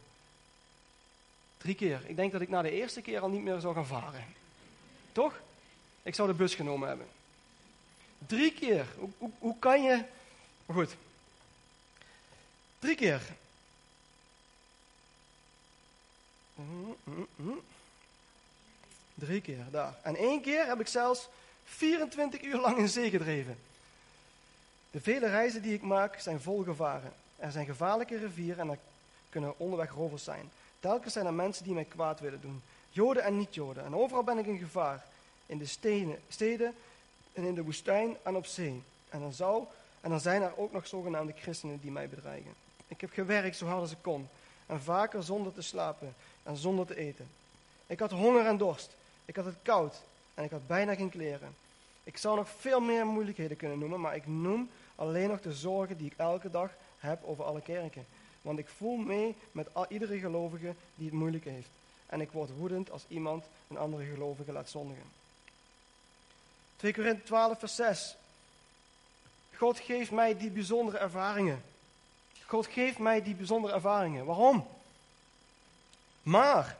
Drie keer. Ik denk dat ik na de eerste keer al niet meer zou gaan varen. Toch? Ik zou de bus genomen hebben. Drie keer. Hoe, hoe, hoe kan je. Maar goed. Drie keer. Drie keer, daar. En één keer heb ik zelfs 24 uur lang in zee gedreven. De vele reizen die ik maak zijn vol gevaren. Er zijn gevaarlijke rivieren en er kunnen onderweg rovers zijn. Telkens zijn er mensen die mij kwaad willen doen. Joden en niet-Joden. En overal ben ik in gevaar. In de steden, en in de woestijn en op zee. En dan, zou, en dan zijn er ook nog zogenaamde christenen die mij bedreigen. Ik heb gewerkt zo hard als ik kon. En vaker zonder te slapen en zonder te eten. Ik had honger en dorst. Ik had het koud en ik had bijna geen kleren. Ik zou nog veel meer moeilijkheden kunnen noemen, maar ik noem alleen nog de zorgen die ik elke dag heb over alle kerken. Want ik voel mee met al, iedere gelovige die het moeilijk heeft. En ik word woedend als iemand een andere gelovige laat zondigen. 2 Korinthe 12, vers 6. God geeft mij die bijzondere ervaringen. God geeft mij die bijzondere ervaringen. Waarom? Maar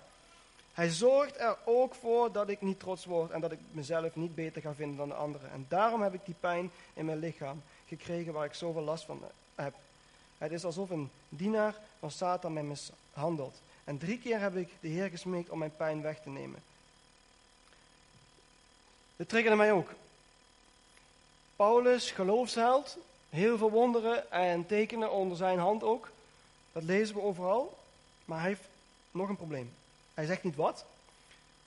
hij zorgt er ook voor dat ik niet trots word en dat ik mezelf niet beter ga vinden dan de anderen. En daarom heb ik die pijn in mijn lichaam gekregen waar ik zoveel last van heb. Het is alsof een dienaar van Satan mij mishandelt. En drie keer heb ik de Heer gesmeekt om mijn pijn weg te nemen. Dit triggerde mij ook. Paulus, geloofsheld, heel veel wonderen en tekenen onder zijn hand ook. Dat lezen we overal. Maar hij heeft nog een probleem. Hij zegt niet wat,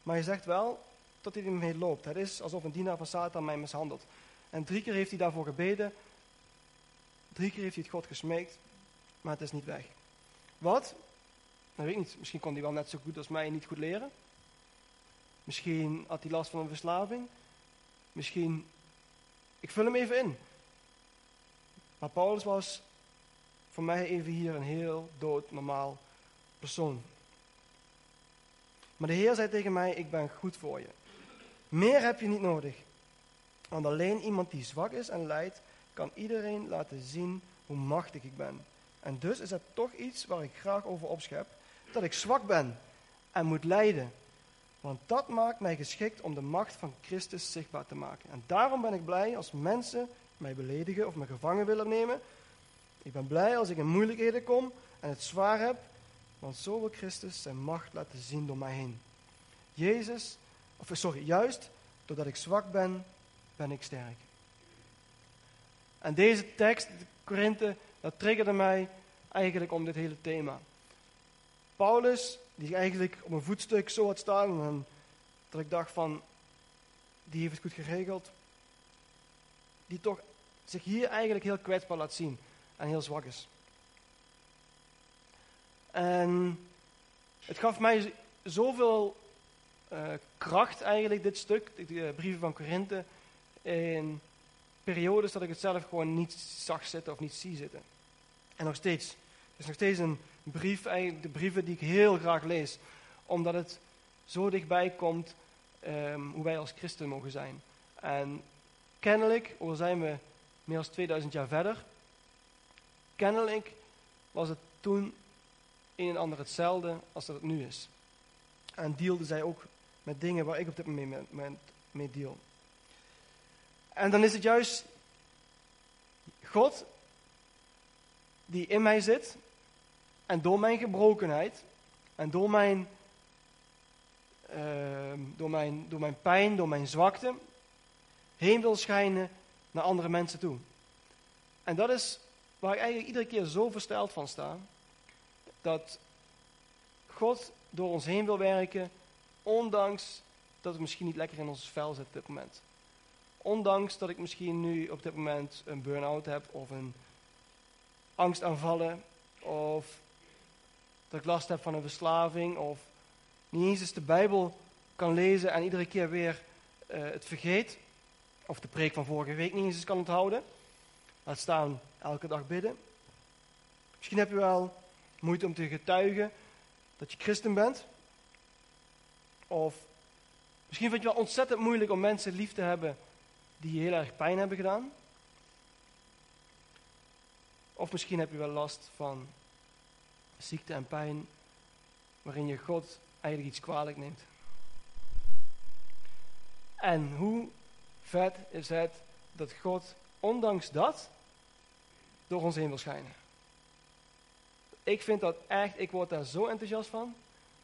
maar hij zegt wel dat hij ermee loopt. Het is alsof een dienaar van Satan mij mishandelt. En drie keer heeft hij daarvoor gebeden. Drie keer heeft hij het God gesmeekt, maar het is niet weg. Wat? Dat nou, weet ik niet. Misschien kon hij wel net zo goed als mij niet goed leren. Misschien had hij last van een verslaving. Misschien. Ik vul hem even in. Maar Paulus was voor mij even hier een heel dood normaal persoon. Maar de Heer zei tegen mij: Ik ben goed voor je. Meer heb je niet nodig. Want alleen iemand die zwak is en lijdt, kan iedereen laten zien hoe machtig ik ben. En dus is het toch iets waar ik graag over opschep: dat ik zwak ben en moet lijden. Want dat maakt mij geschikt om de macht van Christus zichtbaar te maken. En daarom ben ik blij als mensen mij beledigen of me gevangen willen nemen. Ik ben blij als ik in moeilijkheden kom en het zwaar heb, want zo wil Christus zijn macht laten zien door mij heen. Jezus, of sorry, juist doordat ik zwak ben, ben ik sterk. En deze tekst, de Korinthe, dat triggerde mij eigenlijk om dit hele thema. Paulus, die eigenlijk op een voetstuk zo had staan, en dat ik dacht van, die heeft het goed geregeld, die toch zich hier eigenlijk heel kwetsbaar laat zien en heel zwak is. En het gaf mij zoveel uh, kracht eigenlijk, dit stuk, de brieven van Korinthe, in periodes dat ik het zelf gewoon niet zag zitten of niet zie zitten. En nog steeds. Het is nog steeds een brief, eigenlijk de brieven die ik heel graag lees, omdat het zo dichtbij komt um, hoe wij als christen mogen zijn. En kennelijk, al zijn we meer dan 2000 jaar verder, kennelijk was het toen een en ander hetzelfde als dat het nu is. En dealde zij ook met dingen waar ik op dit moment mee deal. En dan is het juist God die in mij zit en door mijn gebrokenheid en door mijn, uh, door mijn, door mijn pijn, door mijn zwakte, heen wil schijnen naar andere mensen toe. En dat is waar ik eigenlijk iedere keer zo versteld van sta dat God door ons heen wil werken, ondanks dat het misschien niet lekker in ons vel zit op dit moment. Ondanks dat ik misschien nu op dit moment een burn-out heb of een angstaanvallen of dat ik last heb van een verslaving of niet eens de Bijbel kan lezen en iedere keer weer uh, het vergeet of de preek van vorige week niet eens kan onthouden. Laat staan elke dag bidden. Misschien heb je wel moeite om te getuigen dat je christen bent. Of misschien vind je wel ontzettend moeilijk om mensen lief te hebben die je heel erg pijn hebben gedaan. Of misschien heb je wel last van ziekte en pijn waarin je God eigenlijk iets kwalijk neemt. En hoe vet is het dat God, ondanks dat, door ons heen wil schijnen. Ik vind dat echt, ik word daar zo enthousiast van.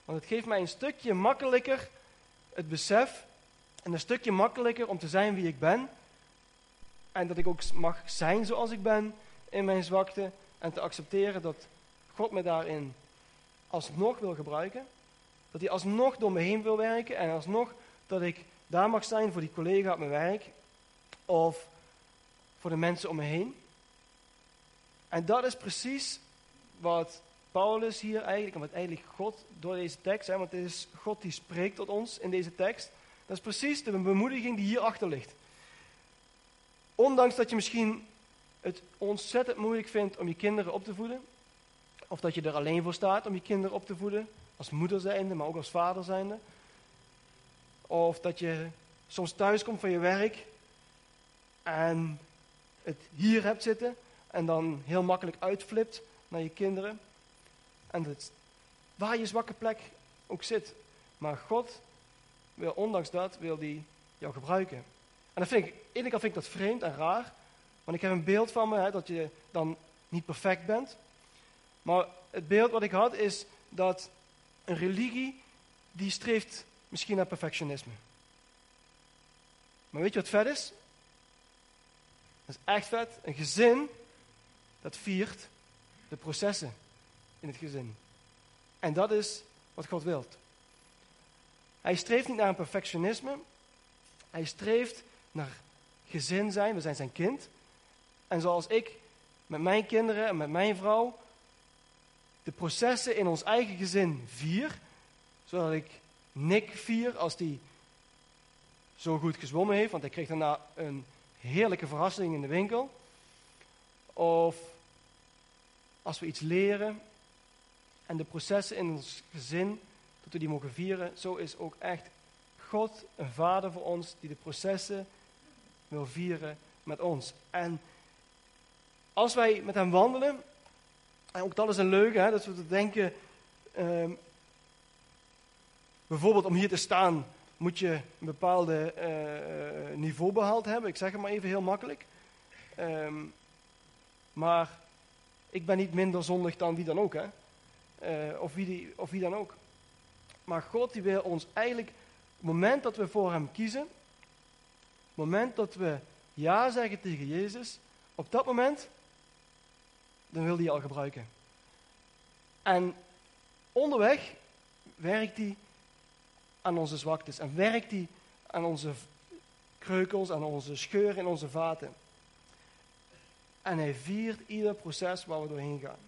Want het geeft mij een stukje makkelijker het besef En een stukje makkelijker om te zijn wie ik ben. En dat ik ook mag zijn zoals ik ben in mijn zwakte. En te accepteren dat God me daarin alsnog wil gebruiken. Dat hij alsnog door me heen wil werken. En alsnog dat ik daar mag zijn voor die collega op mijn werk. Of voor de mensen om me heen. En dat is precies wat Paulus hier eigenlijk, en wat eigenlijk God door deze tekst, hè, want het is God die spreekt tot ons in deze tekst. Dat is precies de bemoediging die hierachter ligt. Ondanks dat je misschien het ontzettend moeilijk vindt om je kinderen op te voeden, of dat je er alleen voor staat om je kinderen op te voeden, als moeder zijnde, maar ook als vader zijnde. Of dat je soms thuis komt van je werk en het hier hebt zitten en dan heel makkelijk uitflipt naar je kinderen. En het, waar je zwakke plek ook zit. Maar God wil, ondanks dat, wil die jou gebruiken. En dat vind ik, kant vind ik dat vreemd en raar. Want ik heb een beeld van me, hè, dat je dan niet perfect bent. Maar het beeld wat ik had is dat een religie, die streeft misschien naar perfectionisme. Maar weet je wat vet is? Dat is echt vet. Een gezin, dat viert de processen in het gezin. En dat is wat God wilt. Hij streeft niet naar een perfectionisme. Hij streeft naar gezin zijn. We zijn zijn kind. En zoals ik met mijn kinderen en met mijn vrouw de processen in ons eigen gezin vier, zodat ik Nick vier als die zo goed gezwommen heeft, want hij kreeg daarna een heerlijke verrassing in de winkel. Of als we iets leren en de processen in ons gezin, dat we die mogen vieren, zo is ook echt God een vader voor ons die de processen wil vieren met ons. En als wij met hem wandelen, en ook dat is een leugen, hè, dat we denken, ehm, bijvoorbeeld om hier te staan, moet je een bepaalde uh, niveau behaald hebben. Ik zeg het maar even heel makkelijk. Ehm, maar ik ben niet minder zondig dan wie dan ook, hè? Uh, of, wie die, of wie dan ook. Maar God die wil ons eigenlijk, het moment dat we voor Hem kiezen, het moment dat we ja zeggen tegen Jezus, op dat moment, dan wil Hij al gebruiken. En onderweg werkt Hij aan onze zwaktes en werkt Hij aan onze kreukels, aan onze scheuren in onze vaten. En hij viert ieder proces waar we doorheen gaan.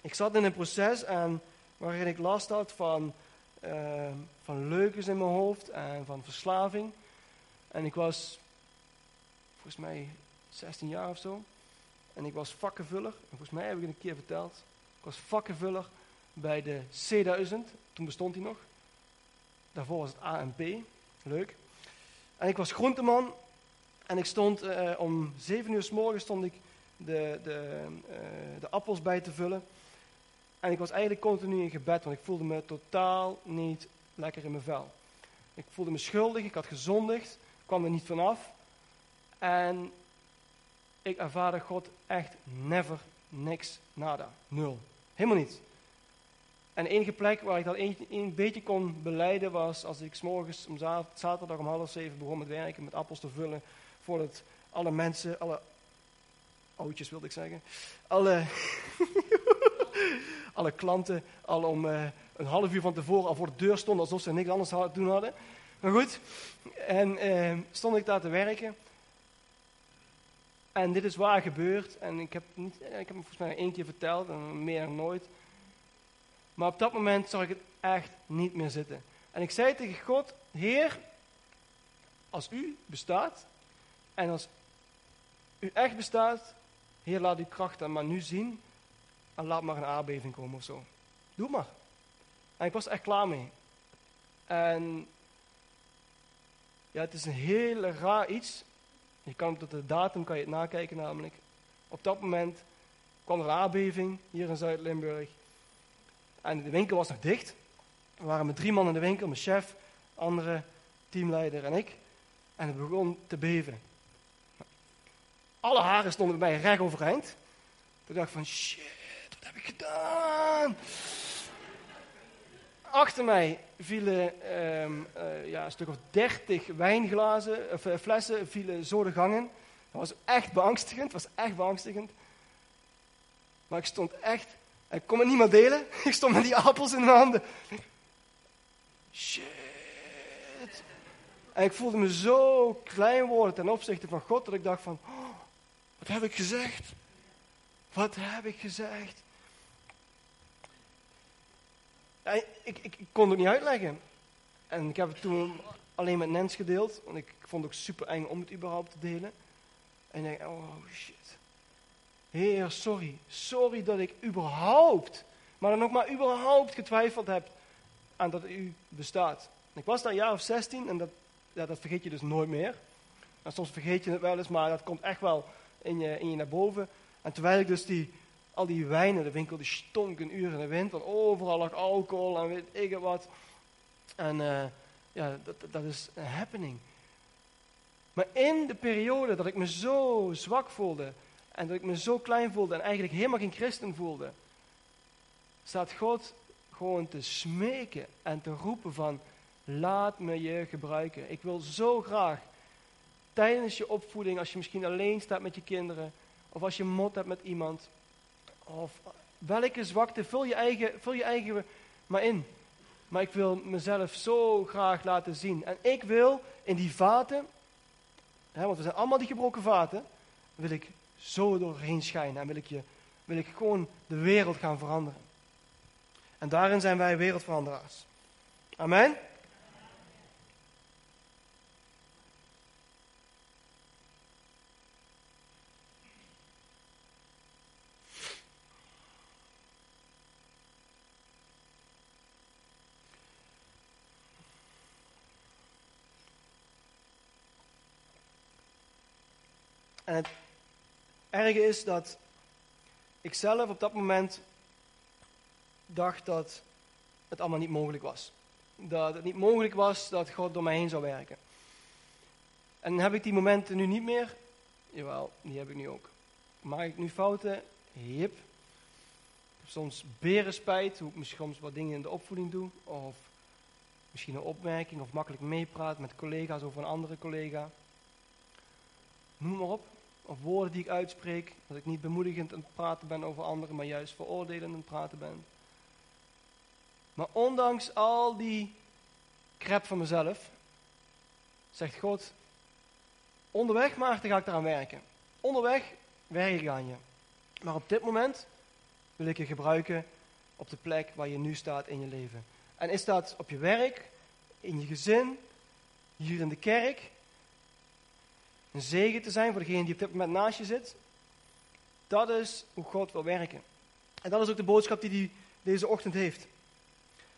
Ik zat in een proces en waarin ik last had van, uh, van leugens in mijn hoofd en van verslaving. En ik was volgens mij 16 jaar of zo. En ik was vakkenvuller. En volgens mij heb ik het een keer verteld. Ik was vakkenvuller bij de C1000. Toen bestond hij nog. Daarvoor was het ANP. Leuk. En ik was groenteman en ik stond uh, om zeven uur s morgens stond ik de, de, uh, de appels bij te vullen. En ik was eigenlijk continu in gebed, want ik voelde me totaal niet lekker in mijn vel. Ik voelde me schuldig, ik had gezondigd, kwam er niet vanaf. En ik ervaarde God echt never, niks, nada, nul. Helemaal niet. En de enige plek waar ik dat een, beetje kon beleiden was als ik morgens om zaterdag om half zeven begon met werken, met appels te vullen voordat alle mensen, alle oudjes wilde ik zeggen, alle, alle klanten al om uh, een half uur van tevoren al voor de deur stonden alsof ze niks anders te doen hadden. Maar goed, en uh, stond ik daar te werken. En dit is waar gebeurd. En ik heb, niet, ik heb hem volgens mij één keer verteld en meer nooit. Maar op dat moment zag ik het echt niet meer zitten. En ik zei tegen God, Heer, als u bestaat, en als u echt bestaat, Heer, laat uw kracht dan maar nu zien. En laat maar een aardbeving komen of zo. Doe maar. En ik was echt klaar mee. En ja, het is een heel raar iets. Je kan tot de datum kan je het nakijken namelijk. Op dat moment kwam er een aardbeving hier in Zuid-Limburg. En de winkel was nog dicht. We waren met drie man in de winkel, mijn chef, andere teamleider en ik. En het begon te beven. Alle haren stonden bij mij recht overeind. Toen dacht ik van, shit, wat heb ik gedaan? Achter mij vielen ehm, eh, ja, een stuk of dertig wijnglazen, of eh, flessen, vielen zo de gangen. Dat was echt beangstigend, was echt beangstigend. Maar ik stond echt, ik kon het niet meer delen. Ik stond met die appels in mijn handen. Shit. En ik voelde me zo klein worden ten opzichte van God, dat ik dacht van, oh, wat heb ik gezegd? Wat heb ik gezegd? Ik, ik, ik, kon het niet uitleggen. En ik heb het toen alleen met Nens gedeeld, want ik vond het ook super eng om het überhaupt te delen. En ik denk, oh shit. Heer, sorry. Sorry dat ik überhaupt, maar dan ook maar überhaupt getwijfeld heb aan dat u bestaat. Ik was daar een jaar of 16 en dat, ja, dat vergeet je dus nooit meer. Soms vergeet je het wel eens, maar dat komt echt wel in je, in je naar boven. En terwijl ik dus die, al die wijnen, de winkel die stonk een uur in de wind, want overal lag alcohol en weet ik wat. En uh, ja, dat, dat is een happening. Maar in de periode dat ik me zo zwak voelde en dat ik me zo klein voelde en eigenlijk helemaal geen christen voelde, staat God gewoon te smeken en te roepen van, laat me je gebruiken. Ik wil zo graag tijdens je opvoeding, als je misschien alleen staat met je kinderen, of als je mot hebt met iemand, of welke zwakte, vul je eigen, vul je eigen maar in. Maar ik wil mezelf zo graag laten zien. En ik wil in die vaten, hè, want we zijn allemaal die gebroken vaten, wil ik zo doorheen schijnen. En wil ik, je, wil ik gewoon de wereld gaan veranderen. En daarin zijn wij wereldveranderaars. Amen. En het erge is dat ik zelf op dat moment dacht dat het allemaal niet mogelijk was. Dat het niet mogelijk was dat God door mij heen zou werken. En heb ik die momenten nu niet meer? Jawel, die heb ik nu ook. Maak ik nu fouten? Hip. Soms berenspijt, hoe ik misschien soms wat dingen in de opvoeding doe. Of misschien een opmerking of makkelijk meepraat met collega's of een andere collega. Noem maar op of woorden die ik uitspreek, dat ik niet bemoedigend aan het praten ben over anderen, maar juist veroordelend aan het praten ben. Maar ondanks al die krep van mezelf, zegt God, onderweg Maarten ga ik eraan werken. Onderweg werk ik aan je. Maar op dit moment wil ik je gebruiken op de plek waar je nu staat in je leven. En is dat op je werk, in je gezin, hier in de kerk, een zegen te zijn voor degene die op dit moment naast je zit. Dat is hoe God wil werken. En dat is ook de boodschap die hij deze ochtend heeft.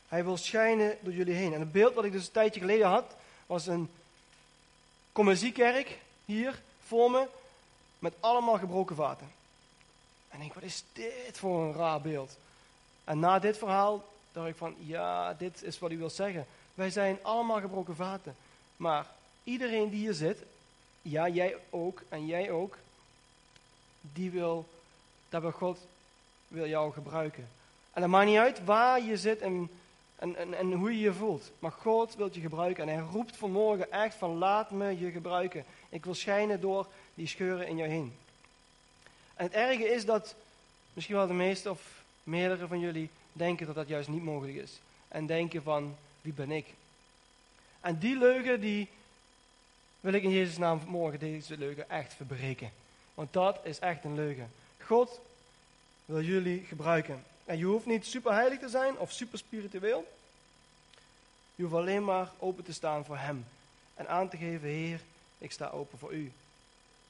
Hij wil schijnen door jullie heen. En het beeld wat ik dus een tijdje geleden had, was een commerciekerk hier voor me, met allemaal gebroken vaten. En ik denk, wat is dit voor een raar beeld? En na dit verhaal dacht ik van, ja, dit is wat hij wil zeggen. Wij zijn allemaal gebroken vaten. Maar iedereen die hier zit, ja, jij ook en jij ook, die wil, dat wil God wil jou gebruiken. En dat maakt niet uit waar je zit en, en, en, en hoe je je voelt. Maar God wil je gebruiken. En hij roept vanmorgen echt van laat me je gebruiken. Ik wil schijnen door die scheuren in jou heen. En het erge is dat misschien wel de meeste of meerdere van jullie denken dat dat juist niet mogelijk is. En denken van wie ben ik? En die leugen die wil ik in Jezus' naam morgen deze leugen echt verbreken. Want dat is echt een leugen. God wil jullie gebruiken. En je hoeft niet super heilig te zijn of super spiritueel. Je hoeft alleen maar open te staan voor Hem. En aan te geven, Heer, ik sta open voor U.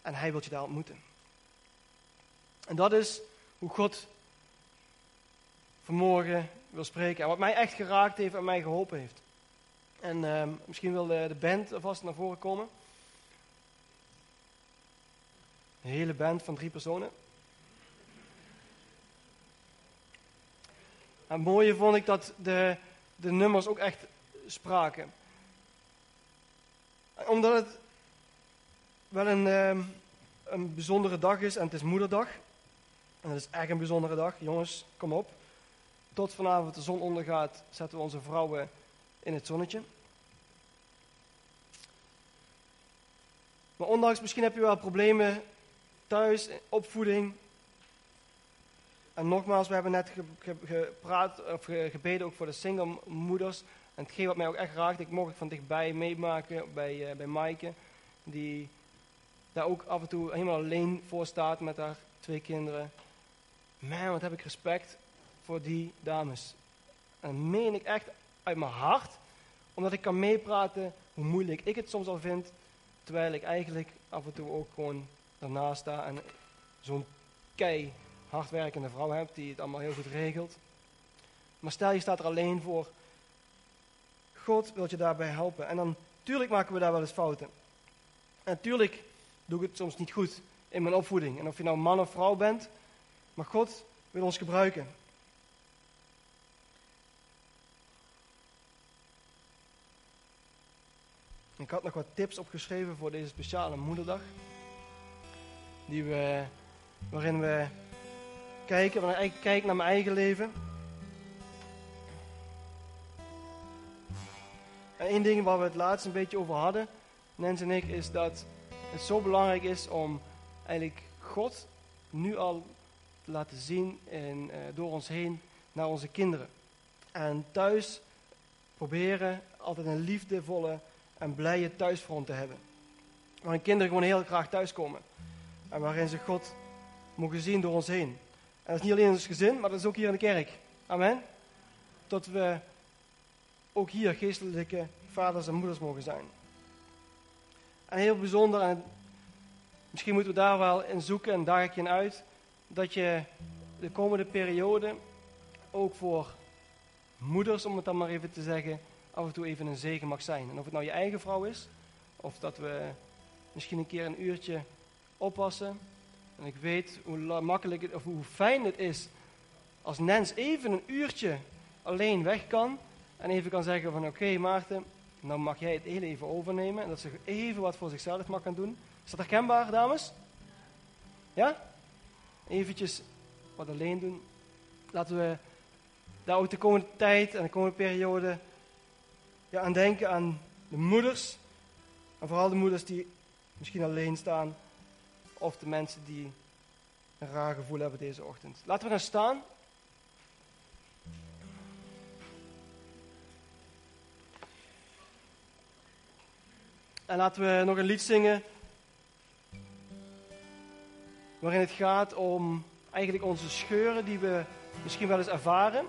En Hij wil je daar ontmoeten. En dat is hoe God vanmorgen wil spreken. En wat mij echt geraakt heeft en mij geholpen heeft. En uh, misschien wil de, de band alvast naar voren komen. Een hele band van drie personen. En het mooie vond ik dat de, de nummers ook echt spraken. Omdat het wel een, uh, een bijzondere dag is en het is moederdag. En dat is echt een bijzondere dag. Jongens, kom op. tot vanavond de zon ondergaat, zetten we onze vrouwen in het zonnetje. Maar ondanks, misschien heb je wel problemen thuis, opvoeding. En nogmaals, we hebben net gepraat, of gebeden ook voor de single moeders. En hetgeen wat mij ook echt raakt, ik mocht van dichtbij meemaken bij, uh, bij Maaike. Die daar ook af en toe helemaal alleen voor staat met haar twee kinderen. Man, wat heb ik respect voor die dames. En dat meen ik echt uit mijn hart. Omdat ik kan meepraten hoe moeilijk ik het soms al vind. Terwijl ik eigenlijk af en toe ook gewoon daarnaast sta en zo'n kei hardwerkende vrouw heb die het allemaal heel goed regelt. Maar stel je staat er alleen voor. God wil je daarbij helpen. En dan, tuurlijk maken we daar wel eens fouten. En natuurlijk doe ik het soms niet goed in mijn opvoeding. En of je nou man of vrouw bent, maar God wil ons gebruiken. Ik had nog wat tips opgeschreven voor deze speciale moederdag. Die we, waarin we kijken, waarin ik kijk naar mijn eigen leven. En één ding waar we het laatst een beetje over hadden, Nens en ik, is dat het zo belangrijk is om eigenlijk God nu al te laten zien en, uh, door ons heen naar onze kinderen. En thuis proberen altijd een liefdevolle en blije thuisfront te hebben. Waarin kinderen gewoon heel graag thuiskomen. En waarin ze God mogen zien door ons heen. En dat is niet alleen in ons gezin, maar dat is ook hier in de kerk. Amen. Dat we ook hier geestelijke vaders en moeders mogen zijn. En heel bijzonder, en misschien moeten we daar wel in zoeken en daar ik je in uit, dat je de komende periode ook voor moeders, om het dan maar even te zeggen, af en toe even een zegen mag zijn. En of het nou je eigen vrouw is, of dat we misschien een keer een uurtje oppassen. En ik weet hoe makkelijk het, of hoe fijn het is als Nens even een uurtje alleen weg kan. En even kan zeggen van oké Maarten, nou mag jij het heel even overnemen. En dat ze even wat voor zichzelf mag gaan doen. Is dat herkenbaar dames? Ja? Eventjes wat alleen doen. Laten we daar ook de komende tijd en de komende periode ja, aan denken aan de moeders. En vooral de moeders die misschien alleen staan. Of de mensen die een raar gevoel hebben deze ochtend. Laten we gaan staan. En laten we nog een lied zingen. Waarin het gaat om eigenlijk onze scheuren die we misschien wel eens ervaren.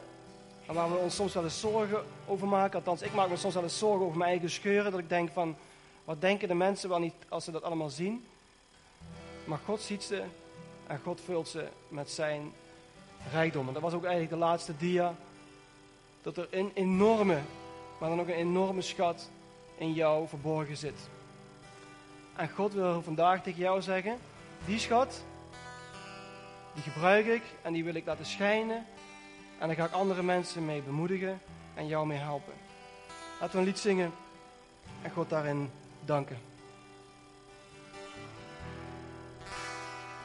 En waar we ons soms wel eens zorgen over maken. Althans, ik maak me soms wel eens zorgen over mijn eigen scheuren. Dat ik denk van, wat denken de mensen wel niet als ze dat allemaal zien? Maar God ziet ze en God vult ze met zijn rijkdom. En dat was ook eigenlijk de laatste dia. Dat er een enorme, maar dan ook een enorme schat in jou verborgen zit. En God wil vandaag tegen jou zeggen, die schat, die gebruik ik en die wil ik laten schijnen. En daar ga ik andere mensen mee bemoedigen en jou mee helpen. Laten we een lied zingen en God daarin danken.